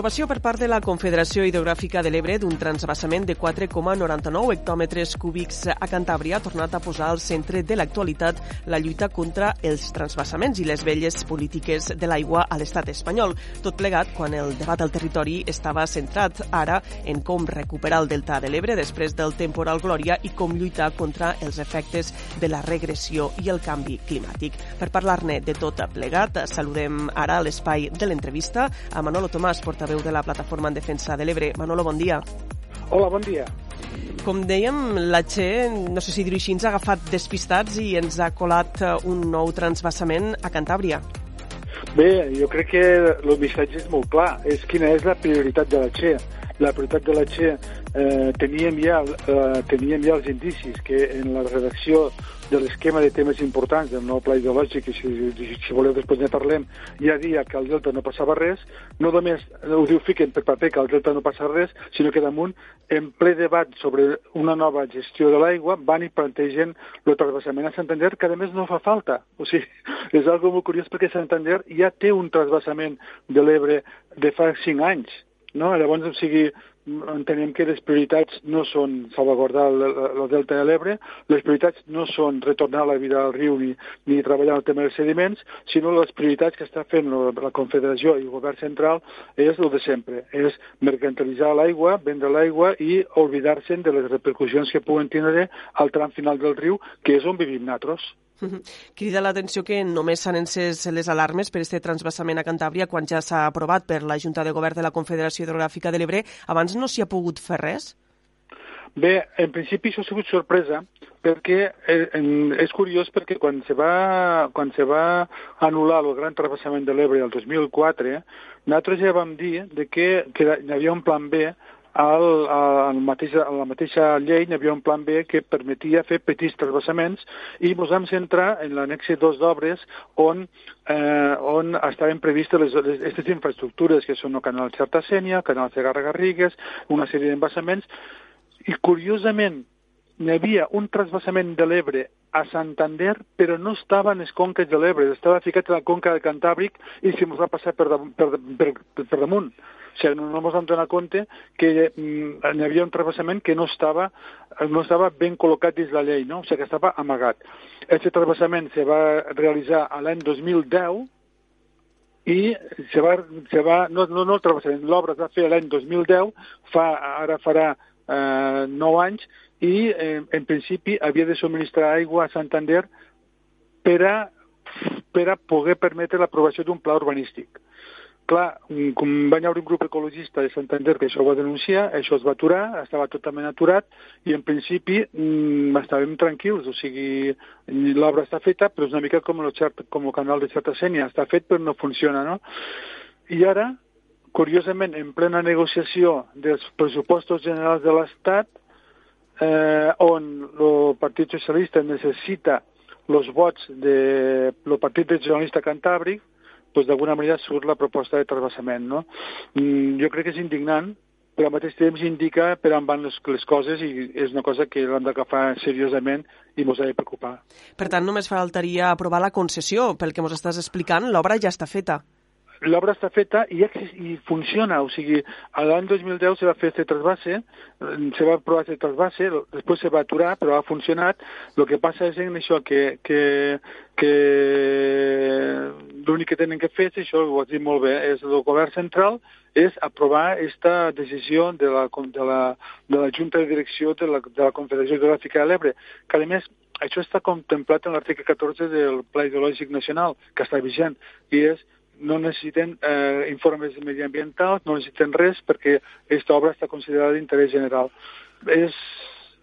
L'aprovació per part de la Confederació Hidrogràfica de l'Ebre d'un transbassament de 4,99 hectòmetres cúbics a Cantàbria ha tornat a posar al centre de l'actualitat la lluita contra els transbassaments i les velles polítiques de l'aigua a l'estat espanyol. Tot plegat quan el debat al territori estava centrat ara en com recuperar el delta de l'Ebre després del temporal Glòria i com lluitar contra els efectes de la regressió i el canvi climàtic. Per parlar-ne de tot plegat, saludem ara l'espai de l'entrevista a Manolo Tomàs, portaveu de la Plataforma en Defensa de l'Ebre. Manolo, bon dia. Hola, bon dia. Com dèiem, la Che, no sé si dir així, ens ha agafat despistats i ens ha colat eh, un nou transbassament a Cantàbria. Bé, jo crec que el missatge és molt clar. És quina és la prioritat de la Che. La prioritat de la Che eh, teníem, ja, eh, teníem ja els indicis que en la redacció de l'esquema de temes importants del nou pla ideològic, i si, si voleu després ne parlem, ja dia que al Delta no passava res, no només ho diu fiquen per paper que al Delta no passa res, sinó que damunt, en ple debat sobre una nova gestió de l'aigua, van i plantegen el trasbassament a Santander, que a més no fa falta. O sigui, és algo molt curiós perquè Santander ja té un trasbassament de l'Ebre de fa cinc anys. No? Llavors, o sigui, entenem que les prioritats no són salvaguardar el, el delta de l'Ebre, les prioritats no són retornar la vida al riu ni, ni treballar el tema dels sediments, sinó les prioritats que està fent la Confederació i el govern central és el de sempre, és mercantilitzar l'aigua, vendre l'aigua i oblidar-se de les repercussions que puguen tindre al tram final del riu, que és on vivim nosaltres. Crida l'atenció que només s'han encès les alarmes per aquest transbassament a Cantàbria quan ja s'ha aprovat per la Junta de Govern de la Confederació Hidrogràfica de l'Ebre. Abans no s'hi ha pogut fer res? Bé, en principi això ha sigut sorpresa, perquè eh, és curiós perquè quan se va, quan se va anul·lar el gran transbassament de l'Ebre el 2004, nosaltres ja vam dir de que, que hi havia un plan B al, al mateix, la mateixa llei hi havia un plan B que permetia fer petits trasbassaments i ens vam centrar en l'annexe 2 d'obres on, eh, on estaven previstes les, les, aquestes infraestructures que són el canal Xerta-Sènia, el canal Segarra-Garrigues, una sèrie d'embassaments i curiosament hi havia un trasbassament de l'Ebre a Santander, però no estava en les conques de l'Ebre, estava ficat a la conca del Cantàbric i s'hi va passar per, per, per, per, per damunt. O sigui, no, ens vam donar compte que mm, hi havia un travessament que no estava, no estava ben col·locat dins la llei, no? o sigui, que estava amagat. Aquest travessament se va realitzar l'any 2010 i se va, se va no, no, no el travessament, l'obra es va fer l'any 2010, fa, ara farà eh, 9 anys, i eh, en principi havia de subministrar aigua a Santander per a, per a poder permetre l'aprovació d'un pla urbanístic. Clar, com va haver un grup ecologista de Santander que això ho va denunciar, això es va aturar, estava totalment aturat i en principi mmm, estàvem tranquils, o sigui, l'obra està feta, però és una mica com el, xert, com el canal de Sènia, està fet però no funciona, no? I ara, curiosament, en plena negociació dels pressupostos generals de l'Estat, eh, on el Partit Socialista necessita els vots del de, Partit Regionalista Cantàbric, doncs d'alguna manera surt la proposta de trasbassament. No? Mm, jo crec que és indignant, però al mateix temps indica per on van les, les coses i és una cosa que l'hem d'agafar seriosament i ens ha de preocupar. Per tant, només faltaria aprovar la concessió. Pel que ens estàs explicant, l'obra ja està feta l'obra està feta i, i funciona, o sigui, l'any 2010 se va fer aquest trasbasse, se va provar aquest trasbasse, després se va aturar, però ha funcionat. El que passa és en això que, que, que l'únic que tenen que fer, és això ho has dit molt bé, és el govern central és aprovar aquesta decisió de la, de la, de la Junta de Direcció de la, de la Confederació Geogràfica de l'Ebre, que a més això està contemplat en l'article 14 del Pla Ideològic Nacional, que està vigent, i és no necessiten eh, informes mediambientals, no necessiten res perquè aquesta obra està considerada d'interès general. És,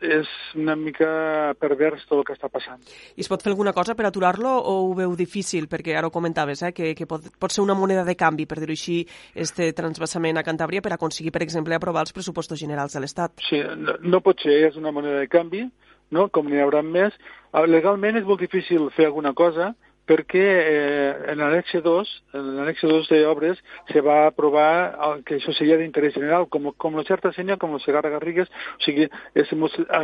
és una mica pervers tot el que està passant. I es pot fer alguna cosa per aturar-lo o ho veu difícil? Perquè ara ho comentaves, eh, que, que pot, pot ser una moneda de canvi, per dir-ho així, este transvasament a Cantàbria per aconseguir, per exemple, aprovar els pressupostos generals de l'Estat. Sí, no, no pot ser, és una moneda de canvi, no? com n'hi haurà més. Ah, legalment és molt difícil fer alguna cosa, perquè eh, en l'annexe 2, en l'annexe 2 d'obres, se va aprovar el, que això seria d'interès general, com, com la Xerta Senya, com la Segarra Garrigues, o sigui, és,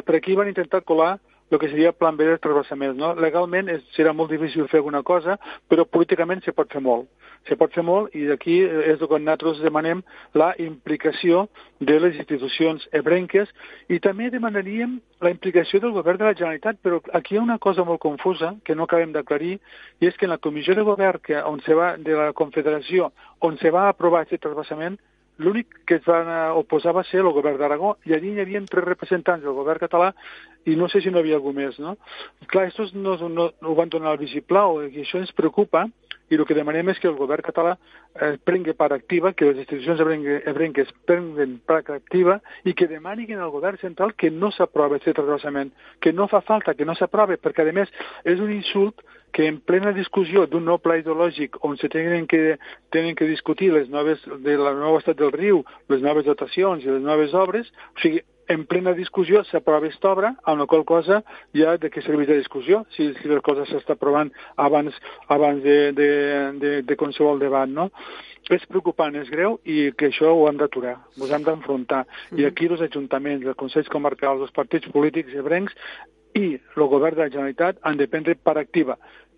per aquí van intentar colar el que seria plan B de trasbassaments. No? Legalment és, serà molt difícil fer alguna cosa, però políticament se pot fer molt se pot fer molt i d'aquí és quan nosaltres demanem la implicació de les institucions ebrenques i també demanaríem la implicació del govern de la Generalitat, però aquí hi ha una cosa molt confusa que no acabem d'aclarir i és que en la comissió de govern que, on se va, de la Confederació on se va aprovar aquest trasbassament l'únic que es va oposar va ser el govern d'Aragó i allí hi havia tres representants del govern català i no sé si no hi havia algú més, no? Clar, estos no, no, no ho van donar al vistiplau i això ens preocupa i el que demanem és que el govern català eh, prengui part activa, que les institucions ebrenques prenguen part activa i que demanin al govern central que no s'aprova aquest trasbassament, que no fa falta, que no s'aprove, perquè a més és un insult que en plena discussió d'un nou pla ideològic on se tenen que, tenen que discutir les noves, de la nova estat del riu, les noves dotacions i les noves obres, o sigui, en plena discussió s'aprova aquesta obra, amb la qual cosa ja de què serveix la discussió, si, si la cosa s'està aprovant abans, abans de, de, de, de qualsevol debat, no? És preocupant, és greu i que això ho hem d'aturar, ho hem d'enfrontar. Mm -hmm. I aquí els ajuntaments, els consells comarcals, els partits polítics ebrencs i el govern de la Generalitat han de prendre part activa.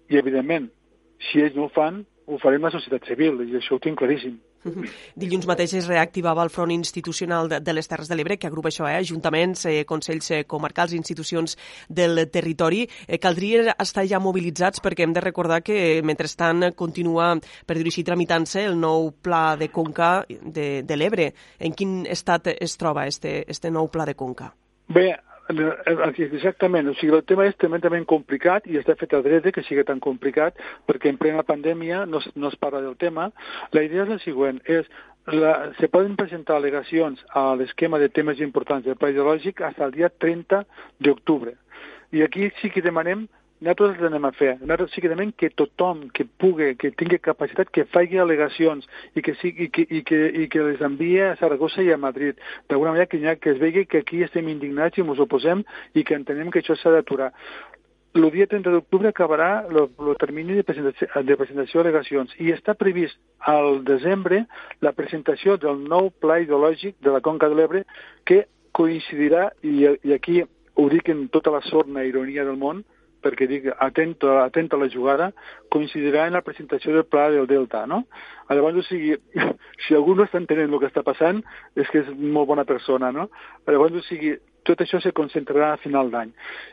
I, evidentment, si ells no ho fan, ho farem la societat civil, i això ho tinc claríssim. Dilluns mateix es reactivava el front institucional de, de les Terres de l'Ebre, que agrupa això, eh? ajuntaments, eh, consells eh, comarcals, institucions del territori. Eh, caldria estar ja mobilitzats perquè hem de recordar que eh, mentrestant continua, per dir-ho així, tramitant-se el nou pla de conca de, de l'Ebre. En quin estat es troba este, este nou pla de conca? Bé, Exactament, o sigui, el tema és tremendament complicat i està fet a dret que sigui tan complicat perquè en plena pandèmia no, no es parla del tema. La idea és la següent, és la, se poden presentar al·legacions a l'esquema de temes importants del pla ideològic fins al dia 30 d'octubre. I aquí sí que demanem nosaltres les anem a fer. Nosaltres sí que demanem que tothom que pugui, que tingui capacitat, que faci al·legacions i que, sigui, i que, i que, i que les envie a Saragossa i a Madrid. D'alguna manera que, ha, que es vegi que aquí estem indignats i ens oposem i que entenem que això s'ha d'aturar. El dia 30 d'octubre acabarà el termini de presentació, de presentació d'al·legacions i està previst al desembre la presentació del nou pla ideològic de la Conca de l'Ebre que coincidirà, i, i aquí ho dic en tota la sorna ironia del món, perquè dic atento, atento a la jugada, coincidirà en la presentació del pla del Delta, no? Llavors, o sigui, si algú no està entenent el que està passant, és que és molt bona persona, no? Llavors, o sigui, tot això se concentrarà a final d'any.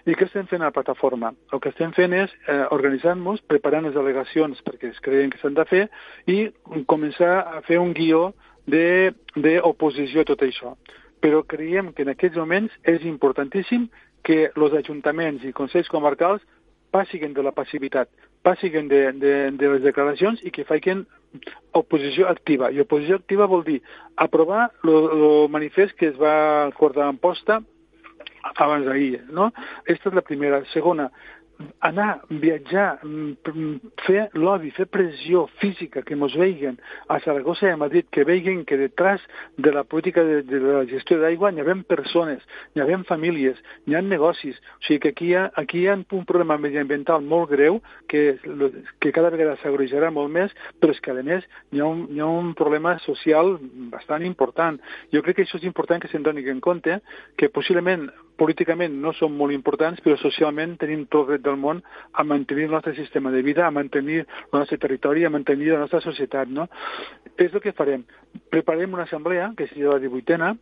I què estem fent a la plataforma? El que estem fent és eh, organitzant-nos, preparant les delegacions perquè es creien que s'han de fer i començar a fer un guió d'oposició a tot això. Però creiem que en aquests moments és importantíssim que els ajuntaments i consells comarcals passin de la passivitat, passin de, de, de les declaracions i que facin oposició activa. I oposició activa vol dir aprovar el manifest que es va acordar en posta abans d'ahir, no? Aquesta és la primera. Segona, anar, viatjar, mm, fer lobby, fer pressió física, que ens vegin a Saragossa i a Madrid, que vegin que detrás de la política de, de la gestió d'aigua hi ha persones, hi ha famílies, hi ha negocis. O sigui que aquí hi ha, aquí hi ha un problema mediambiental molt greu que, que cada vegada s'agreujarà molt més, però és que, a més, hi ha, un, hi ha un problema social bastant important. Jo crec que això és important que se'n doni en compte, que possiblement políticament no són molt importants, però socialment tenim tot el dret del món a mantenir el nostre sistema de vida, a mantenir el nostre territori, a mantenir la nostra societat. No? És el que farem. Preparem una assemblea, que serà la 18a,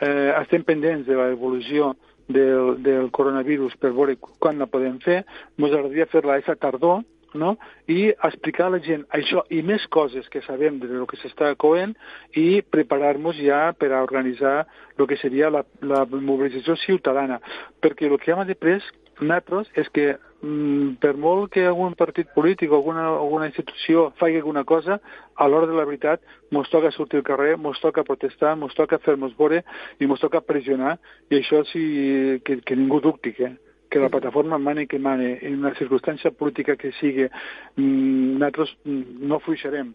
eh, estem pendents de l'evolució del, del coronavirus per veure quan la podem fer. Ens agradaria fer-la aquesta tardor, no? i explicar a la gent això i més coses que sabem de lo que s'està coent i preparar-nos ja per a organitzar el que seria la, la mobilització ciutadana. Perquè el que hem de pres nosaltres és que mm, per molt que algun partit polític o alguna, alguna institució faci alguna cosa, a l'hora de la veritat ens toca sortir al carrer, ens toca protestar, ens toca fer-nos veure i ens toca pressionar, i això sí que, que ningú dubti, que, que la plataforma mane que mane en una circumstància política que sigui, mm, nosaltres mm, no fluixarem.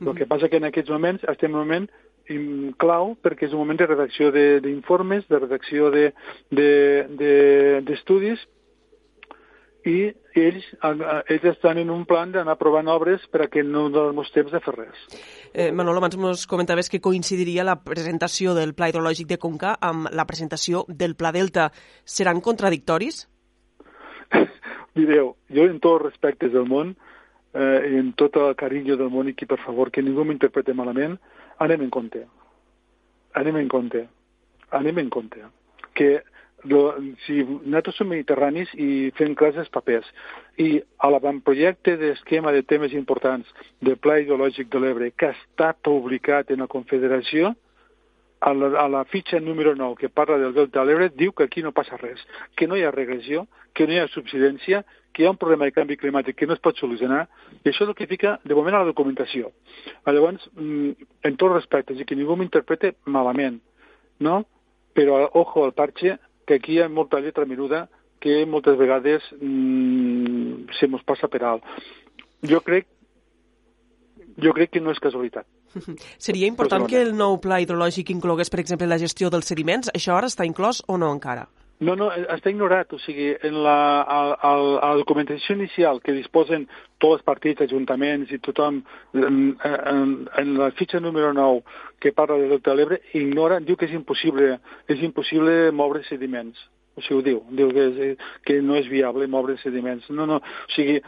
El que passa que en aquests moments estem en un moment clau perquè és un moment de redacció d'informes, de, de redacció d'estudis de, de, i ells, ells estan en un plan d'anar provant obres per a que no donem temps de fer res. Eh, Manolo, abans ens comentaves que coincidiria la presentació del Pla Hidrològic de Conca amb la presentació del Pla Delta. Seran contradictoris? Mireu, jo en tots els respectes del món, eh, en tot el carinyo del món i que, per favor, que ningú m'interprete malament, anem en compte. Anem en compte. Anem en compte. Que si nosaltres som mediterranis i fem classes papers i a l'avantprojecte d'esquema de temes importants del Pla Ideològic de l'Ebre que està publicat en la Confederació, a la, a la fitxa número 9 que parla del Delta de l'Ebre diu que aquí no passa res, que no hi ha regressió, que no hi ha subsidència, que hi ha un problema de canvi climàtic que no es pot solucionar, i això és el que fica de moment a la documentació. Llavors, mm, en tots respectes, i que ningú m'interprete malament, no? Però, ojo al parche, que aquí hi ha molta lletra menuda que moltes vegades mmm, se mos passa per alt. Jo crec, jo crec que no és casualitat. Seria important que el nou pla hidrològic inclogués, per exemple, la gestió dels sediments. Això ara està inclòs o no encara? No, no, està ignorat. O sigui, en la, a, a, a la documentació inicial que disposen tots els partits, ajuntaments i tothom, en, en, en la fitxa número 9 que parla del Delta de l'Ebre, ignora, diu que és impossible, és impossible moure sediments. O sigui, ho diu, diu que, és, que no és viable moure sediments. No, no, o sigui,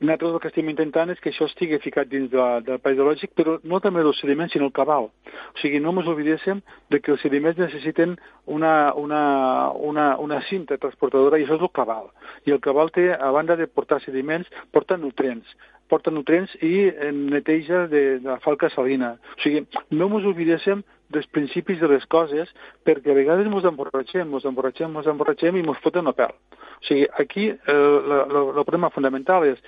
nosaltres el que estem intentant és que això estigui ficat dins de, del lògic, però no també els sediments, sinó el cabal. O sigui, no ens oblidéssim de que els sediments necessiten una, una, una, una cinta transportadora i això és el cabal. I el cabal té, a banda de portar sediments, porta nutrients porta nutrients i neteja de, de la falca salina. O sigui, no ens oblidéssim dels principis de les coses perquè a vegades ens emborratxem, ens emborratxem, ens emborratxem i ens foten a pèl. O sigui, aquí eh, el problema fonamental és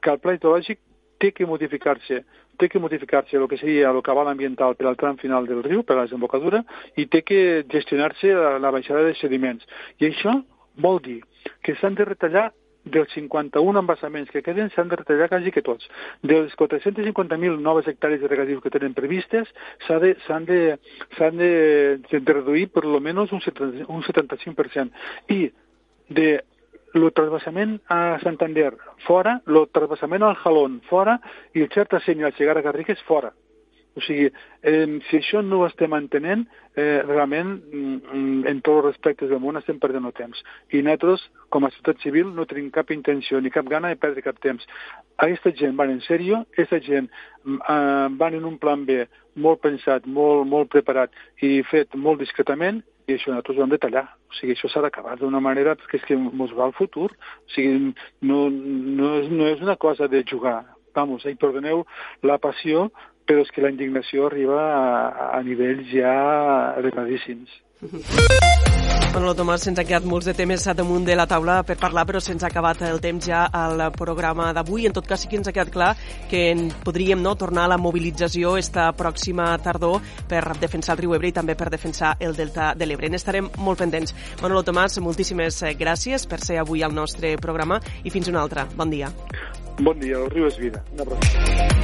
que el pla hidrològic té que modificar-se té que modificar-se el que seria el cabal ambiental per al tram final del riu, per a la desembocadura, i té que gestionar-se la, la baixada de sediments. I això vol dir que s'han de retallar dels 51 embassaments que queden s'han de retallar quasi que tots. Dels 450.000 noves hectàrees de regadius que tenen previstes, s'han de, de, de, de reduir per almenys un, un 75%. I de el trasbassament a Santander fora, el trasbassament al Jalón fora i el Xerta i el Segarra Garrigues fora. O sigui, eh, si això no ho estem entenent, eh, realment, mm, en tots els respectes del món estem perdent el temps. I nosaltres, com a ciutat civil, no tenim cap intenció ni cap gana de perdre cap temps. Aquesta gent van en sèrio, aquesta gent mm, eh, van en un plan B molt pensat, molt, molt preparat i fet molt discretament i això nosaltres ho hem de tallar. O sigui, això s'ha d'acabar d'una manera perquè és que ens va al futur. O sigui, no, no, és, no és una cosa de jugar. Vamos, eh, perdoneu la passió, però és que la indignació arriba a, a nivells ja elevadíssims. Manolo Tomàs, se'ns han quedat molts de temes damunt de la taula per parlar, però se'ns ha acabat el temps ja al programa d'avui. En tot cas, sí que ens ha quedat clar que en podríem no, tornar a la mobilització esta pròxima tardor per defensar el riu Ebre i també per defensar el delta de l'Ebre. N'estarem molt pendents. Manolo Tomàs, moltíssimes gràcies per ser avui al nostre programa i fins una altra. Bon dia. Bon dia, el riu és vida. Una abraçada.